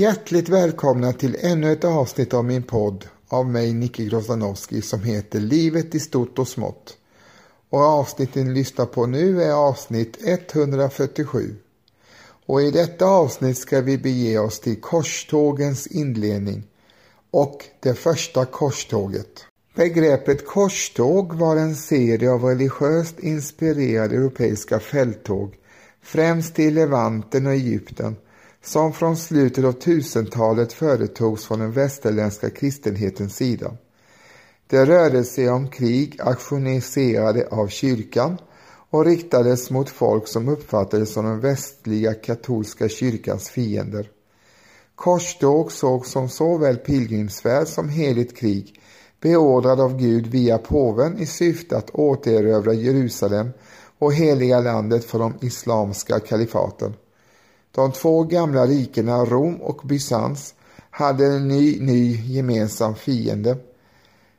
Hjärtligt välkomna till ännu ett avsnitt av min podd av mig Nicke Grozanowski som heter Livet i stort och smått. Och avsnittet ni lyssnar på nu är avsnitt 147. Och i detta avsnitt ska vi bege oss till korstågens inledning och det första korståget. Begreppet korståg var en serie av religiöst inspirerade europeiska fälttåg, främst i Levanten och Egypten, som från slutet av 1000-talet företogs från den västerländska kristenhetens sida. Det rörde sig om krig aktioniserade av kyrkan och riktades mot folk som uppfattades som den västliga katolska kyrkans fiender. Korståg sågs som såväl pilgrimsfärd som heligt krig beordrad av Gud via påven i syfte att återerövra Jerusalem och heliga landet för de islamska kalifaten. De två gamla rikena Rom och Bysans hade en ny, ny gemensam fiende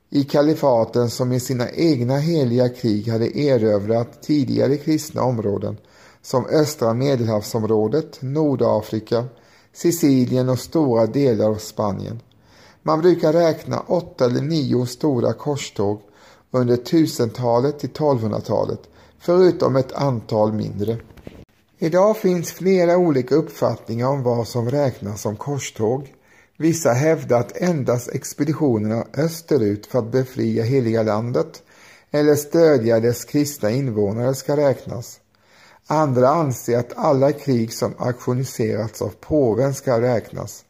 i kalifaten som i sina egna heliga krig hade erövrat tidigare kristna områden som östra medelhavsområdet, Nordafrika, Sicilien och stora delar av Spanien. Man brukar räkna åtta eller nio stora korståg under 1000-talet till 1200-talet, förutom ett antal mindre. Idag finns flera olika uppfattningar om vad som räknas som korståg. Vissa hävdar att endast expeditionerna österut för att befria heliga landet eller stödja dess kristna invånare ska räknas. Andra anser att alla krig som aktioniserats av påven ska räknas.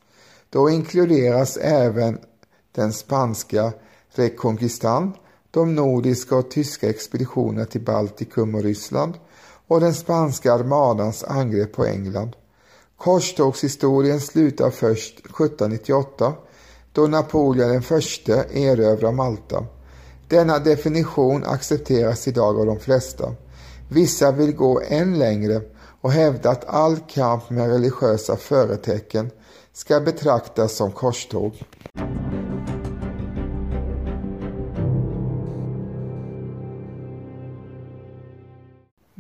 Då inkluderas även den spanska Reconquistan, de nordiska och tyska expeditionerna till Baltikum och Ryssland och den spanska armadans angrepp på England. Korstågshistorien slutar först 1798 då Napoleon den förste erövrar Malta. Denna definition accepteras idag av de flesta. Vissa vill gå än längre och hävda att all kamp med religiösa företecken ska betraktas som korståg.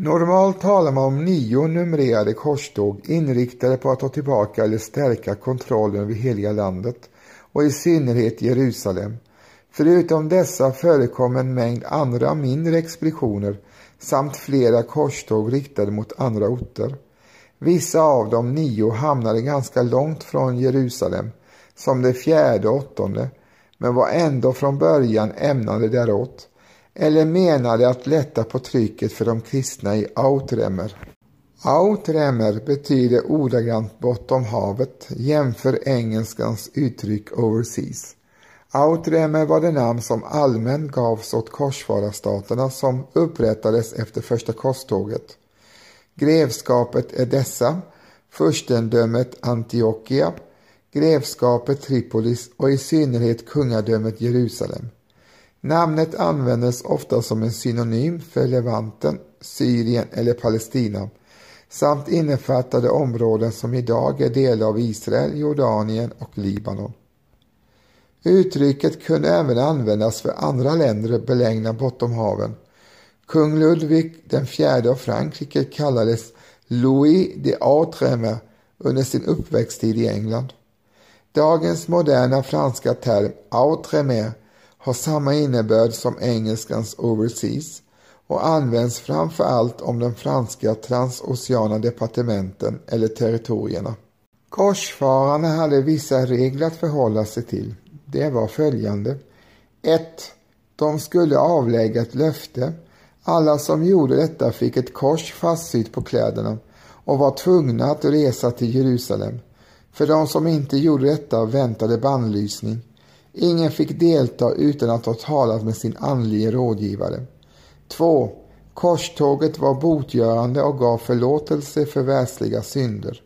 Normalt talar man om nio numrerade korståg inriktade på att ta tillbaka eller stärka kontrollen över heliga landet och i synnerhet Jerusalem. Förutom dessa förekom en mängd andra mindre expeditioner samt flera korståg riktade mot andra orter. Vissa av de nio hamnade ganska långt från Jerusalem, som det fjärde och åttonde, men var ändå från början ämnade däråt eller menade att lätta på trycket för de kristna i Outremer. Outremer betyder ordagrant bortom havet, jämför engelskans uttryck overseas. Outremer var det namn som allmänt gavs åt korsfararstaterna som upprättades efter första korståget. Grevskapet Edessa, furstendömet Antiochia, grevskapet Tripolis och i synnerhet kungadömet Jerusalem. Namnet användes ofta som en synonym för Levanten, Syrien eller Palestina samt innefattade områden som idag är delar av Israel, Jordanien och Libanon. Uttrycket kunde även användas för andra länder belägna bortom haven. Kung Ludvig IV av Frankrike kallades Louis de Outremer under sin uppväxttid i England. Dagens moderna franska term outremer har samma innebörd som engelskans overseas och används framför allt om de franska transoceana departementen eller territorierna. Korsfararna hade vissa regler att förhålla sig till. Det var följande. 1. De skulle avlägga ett löfte. Alla som gjorde detta fick ett kors fastsytt på kläderna och var tvungna att resa till Jerusalem. För de som inte gjorde detta väntade bannlysning. Ingen fick delta utan att ha talat med sin andlige rådgivare. 2. Korståget var botgörande och gav förlåtelse för världsliga synder.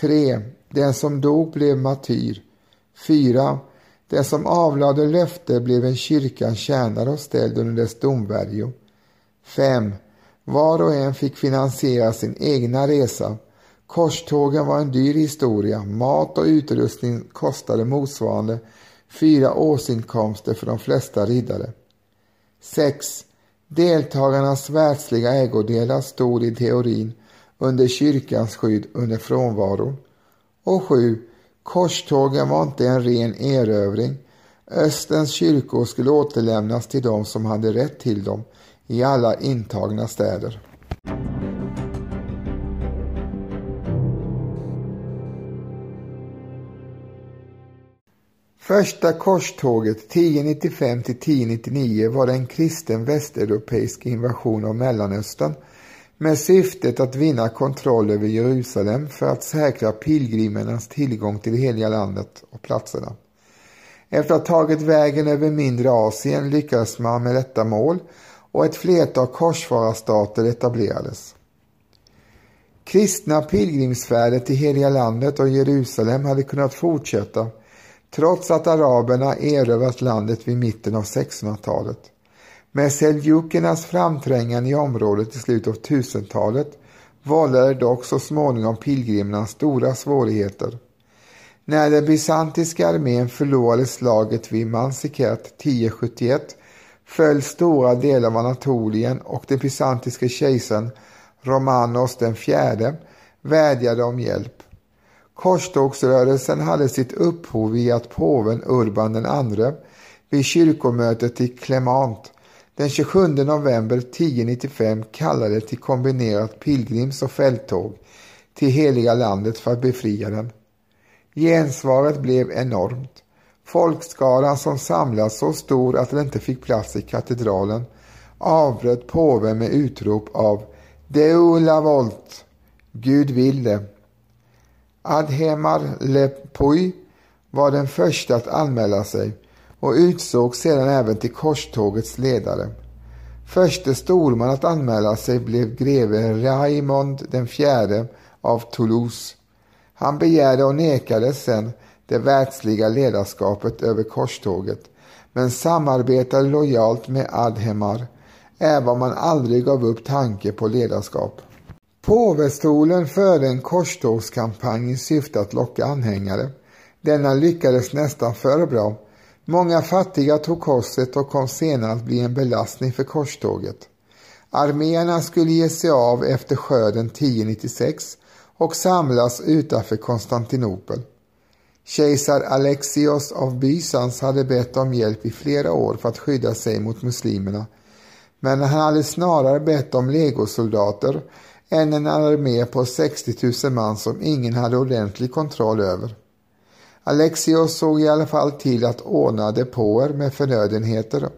3. Den som dog blev martyr. 4. Den som avlade löfte blev en kyrkans tjänare och ställd under dess domvärjo. 5. Var och en fick finansiera sin egna resa. Korstågen var en dyr historia. Mat och utrustning kostade motsvarande fyra årsinkomster för de flesta riddare. 6. Deltagarnas världsliga ägodelar stod i teorin under kyrkans skydd under frånvaron. Och 7. Korstågen var inte en ren erövring. Östens kyrkor skulle återlämnas till dem som hade rätt till dem i alla intagna städer. Första korståget 1095 till 1099 var en kristen västeuropeisk invasion av Mellanöstern med syftet att vinna kontroll över Jerusalem för att säkra pilgrimernas tillgång till det heliga landet och platserna. Efter att ha tagit vägen över mindre Asien lyckades man med detta mål och ett flertal korsfararstater etablerades. Kristna pilgrimsfärder till heliga landet och Jerusalem hade kunnat fortsätta trots att araberna erövrat landet vid mitten av 1600-talet. Med seljukernas framträngande i området i slutet av 1000-talet vållade dock så småningom pilgrimerna stora svårigheter. När den bysantiska armén förlorade slaget vid Mansikat 1071 föll stora delar av Anatolien och den bysantiske kejsaren Romanos den fjärde vädjade om hjälp. Korstågsrörelsen hade sitt upphov i att påven Urban II vid kyrkomötet i Clement den 27 november 1095 kallade till kombinerat pilgrims och fälttåg till heliga landet för att befria den. Gensvaret blev enormt. Folkskaran som samlats så stor att den inte fick plats i katedralen avbröt påven med utrop av Deula volt, Gud vill det. Adhemar Lepui var den första att anmäla sig och utsågs sedan även till korstågets ledare. Förste storman att anmäla sig blev greve Raimond den fjärde av Toulouse. Han begärde och nekades sedan det världsliga ledarskapet över korståget men samarbetade lojalt med Adhemar även om man aldrig gav upp tanke på ledarskap. Påvestolen förde en korstågskampanj i syfte att locka anhängare. Denna lyckades nästan för bra. Många fattiga tog korset och kom senare att bli en belastning för korståget. Arméerna skulle ge sig av efter skörden 1096 och samlas utanför Konstantinopel. Kejsar Alexios av Bysans hade bett om hjälp i flera år för att skydda sig mot muslimerna men han hade snarare bett om legosoldater än en armé på 60 000 man som ingen hade ordentlig kontroll över. Alexios såg i alla fall till att ordna depåer med förnödenheter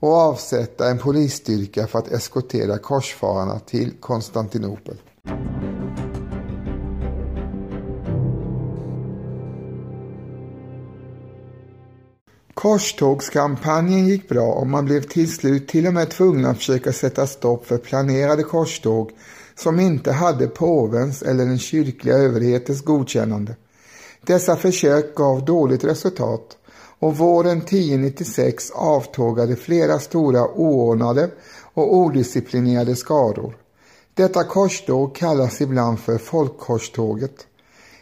och avsätta en polisstyrka för att eskortera korsfararna till Konstantinopel. Korstågskampanjen gick bra och man blev till slut till och med tvungen att försöka sätta stopp för planerade korståg som inte hade påvens eller den kyrkliga överhetens godkännande. Dessa försök gav dåligt resultat och våren 1096 avtågade flera stora oordnade och odisciplinerade skaror. Detta korståg kallas ibland för folkkorståget.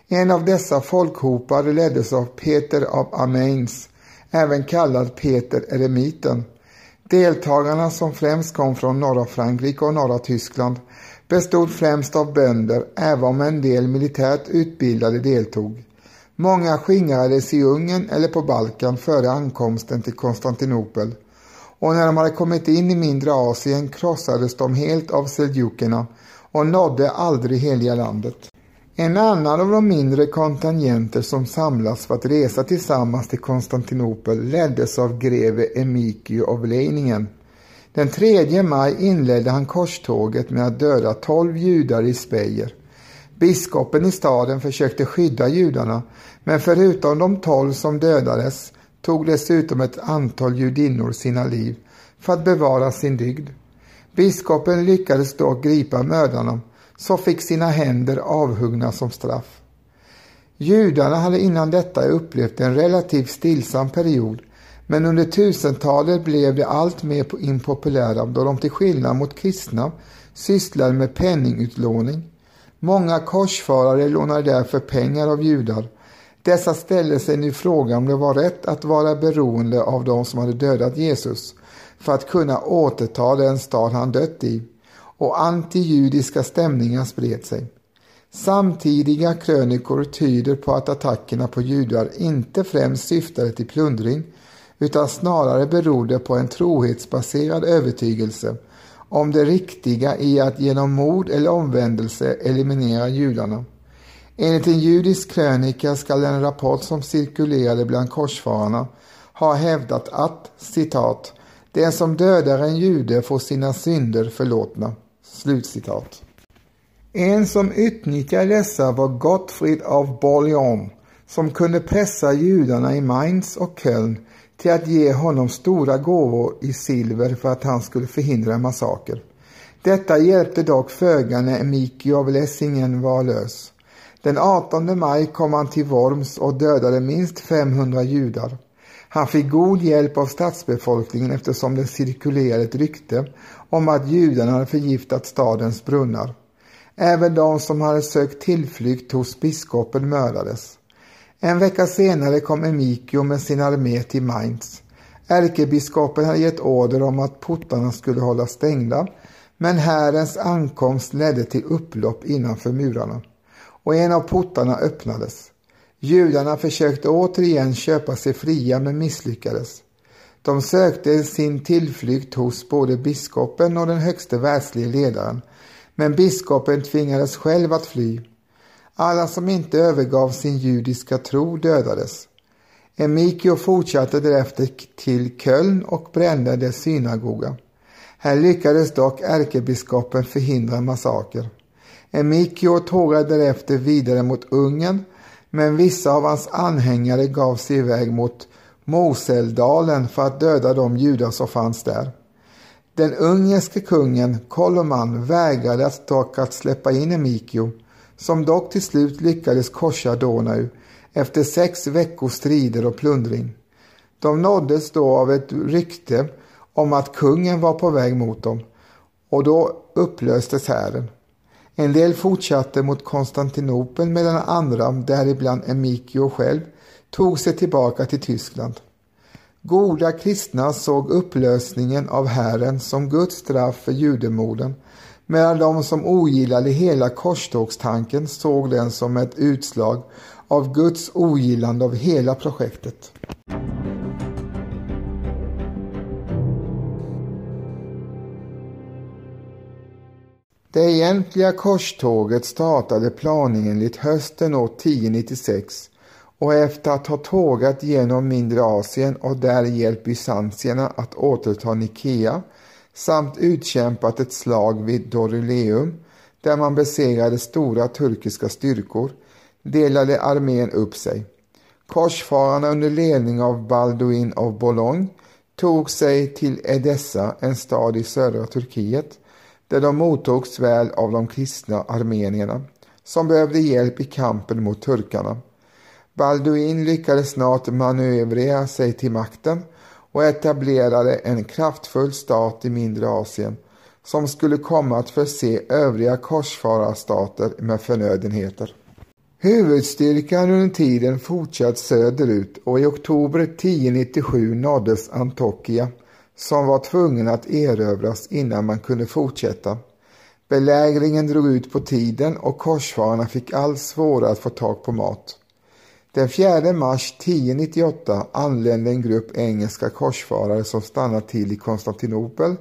En av dessa folkhopar leddes av Peter av Amains även kallad Peter Eremiten. Deltagarna som främst kom från norra Frankrike och norra Tyskland bestod främst av bönder, även om en del militärt utbildade deltog. Många skingrades i Ungern eller på Balkan före ankomsten till Konstantinopel och när de hade kommit in i mindre Asien krossades de helt av seljukerna och nådde aldrig heliga landet. En annan av de mindre kontingenter som samlats för att resa tillsammans till Konstantinopel leddes av greve Emikio av Leiningen. Den 3 maj inledde han korståget med att döda tolv judar i Speyer. Biskopen i staden försökte skydda judarna, men förutom de tolv som dödades tog dessutom ett antal judinnor sina liv för att bevara sin dygd. Biskopen lyckades dock gripa mördarna som fick sina händer avhuggna som straff. Judarna hade innan detta upplevt en relativt stillsam period men under tusentalet blev de allt mer impopulära då de till skillnad mot kristna sysslade med penningutlåning. Många korsfarare lånade därför pengar av judar. Dessa ställde sig nu frågan om det var rätt att vara beroende av de som hade dödat Jesus för att kunna återta den stad han dött i och antijudiska stämningar spred sig. Samtidiga krönikor tyder på att attackerna på judar inte främst syftade till plundring utan snarare berodde på en trohetsbaserad övertygelse om det riktiga i att genom mord eller omvändelse eliminera judarna. Enligt en judisk krönika skall en rapport som cirkulerade bland korsfararna ha hävdat att citat den som dödar en jude får sina synder förlåtna. Slutcitat. En som utnyttjade dessa var Gottfried av Bouillon som kunde pressa judarna i Mainz och Köln till att ge honom stora gåvor i silver för att han skulle förhindra en massaker. Detta hjälpte dock föga när Miki av Lessingen var lös. Den 18 maj kom han till Worms och dödade minst 500 judar. Han fick god hjälp av stadsbefolkningen eftersom det cirkulerade ett rykte om att judarna hade förgiftat stadens brunnar. Även de som hade sökt tillflykt hos biskopen mördades. En vecka senare kom Emikio med sin armé till Mainz. Ärkebiskopen hade gett order om att portarna skulle hållas stängda, men härens ankomst ledde till upplopp innanför murarna och en av portarna öppnades. Judarna försökte återigen köpa sig fria men misslyckades. De sökte sin tillflykt hos både biskopen och den högste världslige ledaren, men biskopen tvingades själv att fly. Alla som inte övergav sin judiska tro dödades. Emikio fortsatte därefter till Köln och brände dess synagoga. Här lyckades dock ärkebiskopen förhindra massaker. Emikio tågade därefter vidare mot Ungern men vissa av hans anhängare gav sig iväg mot Moseldalen för att döda de judar som fanns där. Den ungerske kungen Koloman vägrade att dock att släppa in Emikio, som dock till slut lyckades korsa Donau efter sex veckors strider och plundring. De nåddes då av ett rykte om att kungen var på väg mot dem och då upplöstes hären. En del fortsatte mot Konstantinopel medan andra, däribland Emikio själv, tog sig tillbaka till Tyskland. Goda kristna såg upplösningen av hären som Guds straff för judemorden medan de som ogillade hela korstågstanken såg den som ett utslag av Guds ogillande av hela projektet. Det egentliga korståget startade planenligt hösten år 1096 och efter att ha tågat genom mindre Asien och där hjälpt bysantierna att återta Nikea samt utkämpat ett slag vid Doryleum där man besegrade stora turkiska styrkor delade armén upp sig. Korsfararna under ledning av Balduin av Boulogne tog sig till Edessa, en stad i södra Turkiet, där de mottogs väl av de kristna armenierna som behövde hjälp i kampen mot turkarna. Balduin lyckades snart manövrera sig till makten och etablerade en kraftfull stat i mindre Asien som skulle komma att förse övriga korsfararstater med förnödenheter. Huvudstyrkan under tiden fortsatte söderut och i oktober 1097 nåddes Antokia som var tvungen att erövras innan man kunde fortsätta. Belägringen drog ut på tiden och korsfararna fick allt svårare att få tag på mat. Den 4 mars 1098 anlände en grupp engelska korsfarare som stannat till i Konstantinopel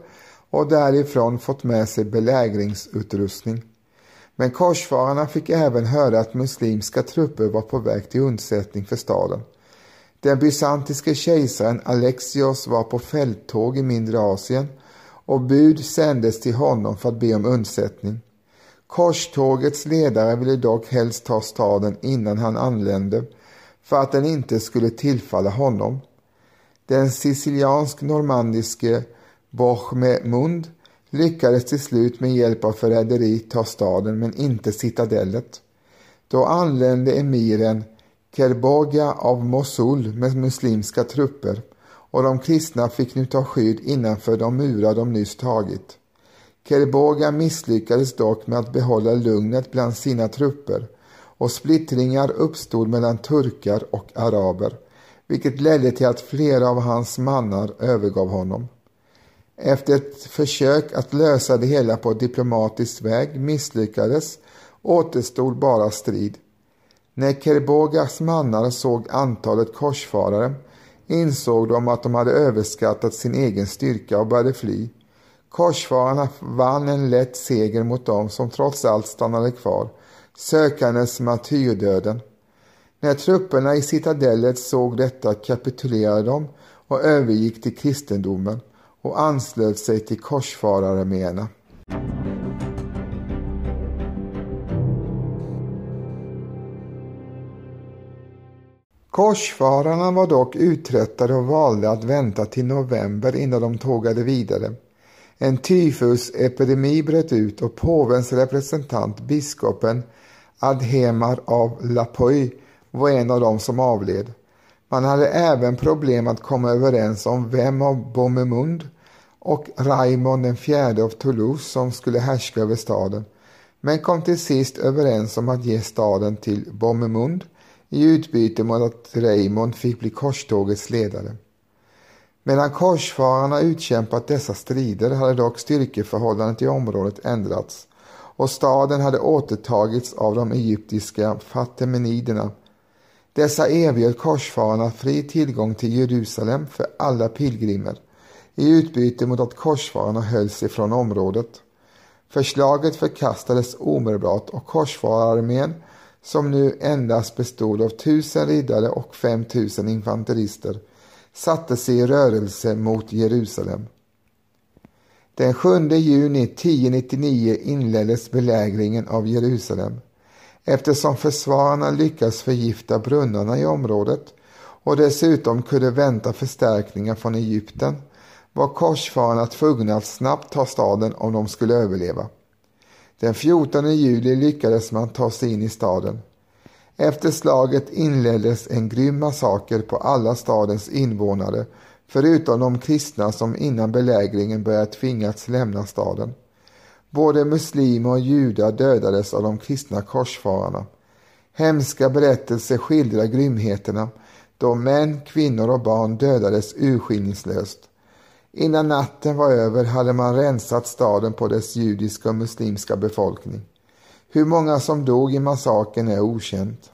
och därifrån fått med sig belägringsutrustning. Men korsfararna fick även höra att muslimska trupper var på väg till undsättning för staden. Den bysantiske kejsaren Alexios var på fälttåg i mindre Asien och bud sändes till honom för att be om undsättning. Korstågets ledare ville dock helst ta staden innan han anlände för att den inte skulle tillfalla honom. Den siciliansk-normandiske Bochemund lyckades till slut med hjälp av förräderi ta staden men inte citadellet. Då anlände emiren Kerboga av Mosul med muslimska trupper och de kristna fick nu ta skydd innanför de murar de nyss tagit. Kerboga misslyckades dock med att behålla lugnet bland sina trupper och splittringar uppstod mellan turkar och araber, vilket ledde till att flera av hans mannar övergav honom. Efter ett försök att lösa det hela på diplomatisk väg misslyckades återstod bara strid. När Kerbogas mannar såg antalet korsfarare insåg de att de hade överskattat sin egen styrka och började fly. Korsfararna vann en lätt seger mot dem som trots allt stannade kvar, sökandes martyrdöden. När trupperna i citadellet såg detta kapitulerade de och övergick till kristendomen och anslöt sig till korsfarararméerna. Korsfararna var dock uttröttade och valde att vänta till november innan de tågade vidare. En tyfusepidemi bröt ut och påvens representant, biskopen Adhemar av Lapoy, var en av dem som avled. Man hade även problem att komma överens om vem av Bomemund och Raimond den fjärde av Toulouse som skulle härska över staden, men kom till sist överens om att ge staden till Bomemund i utbyte mot att Raymond fick bli korstågets ledare. Medan korsfararna utkämpat dessa strider hade dock styrkeförhållandet i området ändrats och staden hade återtagits av de egyptiska fatemeniderna. Dessa erbjöd korsfararna fri tillgång till Jerusalem för alla pilgrimer i utbyte mot att korsfararna höll sig från området. Förslaget förkastades omedelbart och korsfarararmén som nu endast bestod av tusen riddare och fem tusen infanterister, satte sig i rörelse mot Jerusalem. Den 7 juni 1099 inleddes belägringen av Jerusalem. Eftersom försvararna lyckats förgifta brunnarna i området och dessutom kunde vänta förstärkningar från Egypten var korsfararna tvungna att snabbt ta staden om de skulle överleva. Den 14 juli lyckades man ta sig in i staden. Efter slaget inleddes en grym massaker på alla stadens invånare förutom de kristna som innan belägringen började tvingats lämna staden. Både muslimer och judar dödades av de kristna korsfararna. Hemska berättelser skildrar grymheterna då män, kvinnor och barn dödades urskillningslöst. Innan natten var över hade man rensat staden på dess judiska och muslimska befolkning. Hur många som dog i massakern är okänt.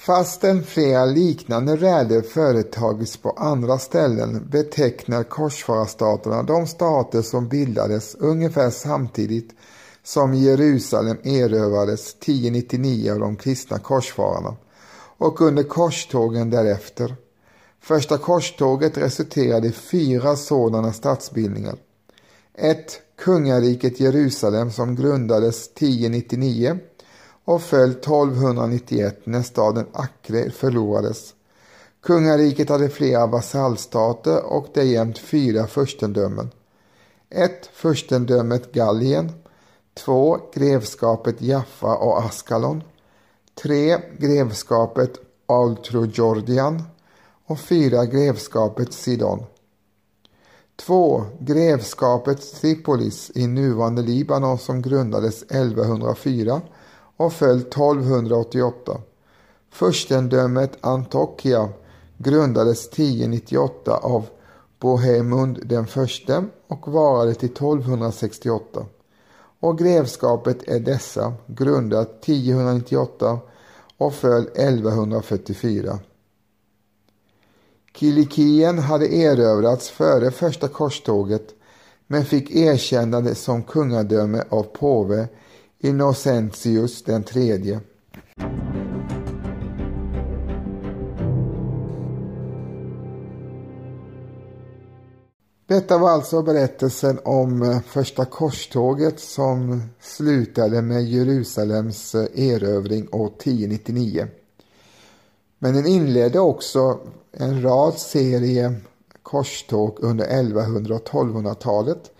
Fastän flera liknande räder företagits på andra ställen betecknar korsfararstaterna de stater som bildades ungefär samtidigt som Jerusalem erövrades 1099 av de kristna korsfararna och under korstågen därefter. Första korståget resulterade i fyra sådana statsbildningar. 1. Kungariket Jerusalem som grundades 1099 och föll 1291 när staden Acre förlorades. Kungariket hade flera vasallstater och därjämt fyra furstendömen. 1. Furstendömet Gallien 2. Grevskapet Jaffa och Askalon 3. Grevskapet Altrojordian och 4. Grevskapet Sidon. 2. Grevskapet Tripolis i nuvarande Libanon som grundades 1104 och föll 1288. Furstendömet Antokia grundades 1098 av Bohemund den förste och varade till 1268. Och grevskapet Edessa grundat 1098 och föll 1144. Kilikien hade erövrats före första korståget men fick erkännande som kungadöme av påve Innocentius den tredje. Detta var alltså berättelsen om eh, första korståget som slutade med Jerusalems eh, erövring år 1099. Men den inledde också en rad serie korståg under 1100 och 1200-talet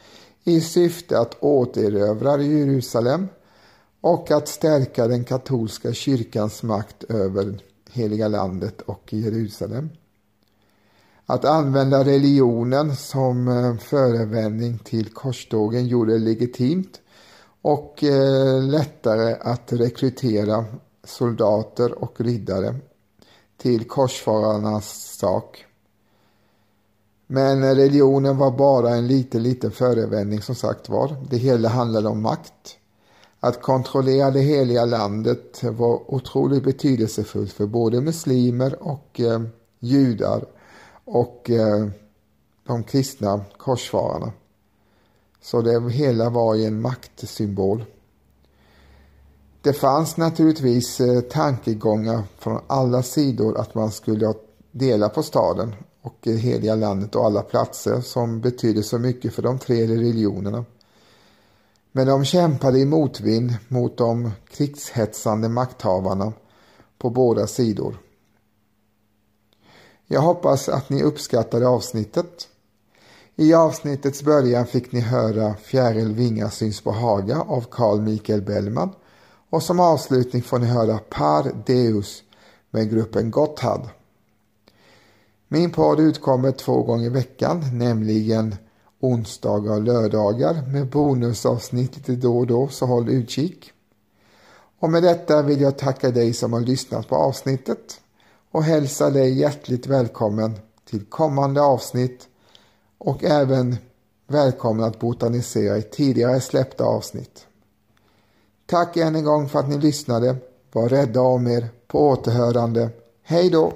i syfte att återerövra Jerusalem och att stärka den katolska kyrkans makt över heliga landet och Jerusalem. Att använda religionen som eh, förevändning till korstågen gjorde det legitimt och eh, lättare att rekrytera soldater och riddare till korsfararnas sak. Men religionen var bara en liten, liten förevändning som sagt var. Det hela handlade om makt. Att kontrollera det heliga landet var otroligt betydelsefullt för både muslimer och eh, judar och eh, de kristna korsfararna. Så det hela var ju en maktsymbol. Det fanns naturligtvis eh, tankegångar från alla sidor att man skulle dela på staden och det heliga landet och alla platser som betydde så mycket för de tre religionerna. Men de kämpade i motvind mot de krigshetsande makthavarna på båda sidor. Jag hoppas att ni uppskattade avsnittet. I avsnittets början fick ni höra Fjäril Vinga syns på Haga av Carl Michael Bellman och som avslutning får ni höra Par Deus med gruppen Gotthard. Min podd utkommer två gånger i veckan, nämligen onsdagar och lördagar med bonusavsnitt lite då och då, så håll utkik. Och med detta vill jag tacka dig som har lyssnat på avsnittet och hälsa dig hjärtligt välkommen till kommande avsnitt och även välkommen att botanisera i tidigare släppta avsnitt. Tack än en gång för att ni lyssnade. Var rädda om er. På återhörande. Hej då!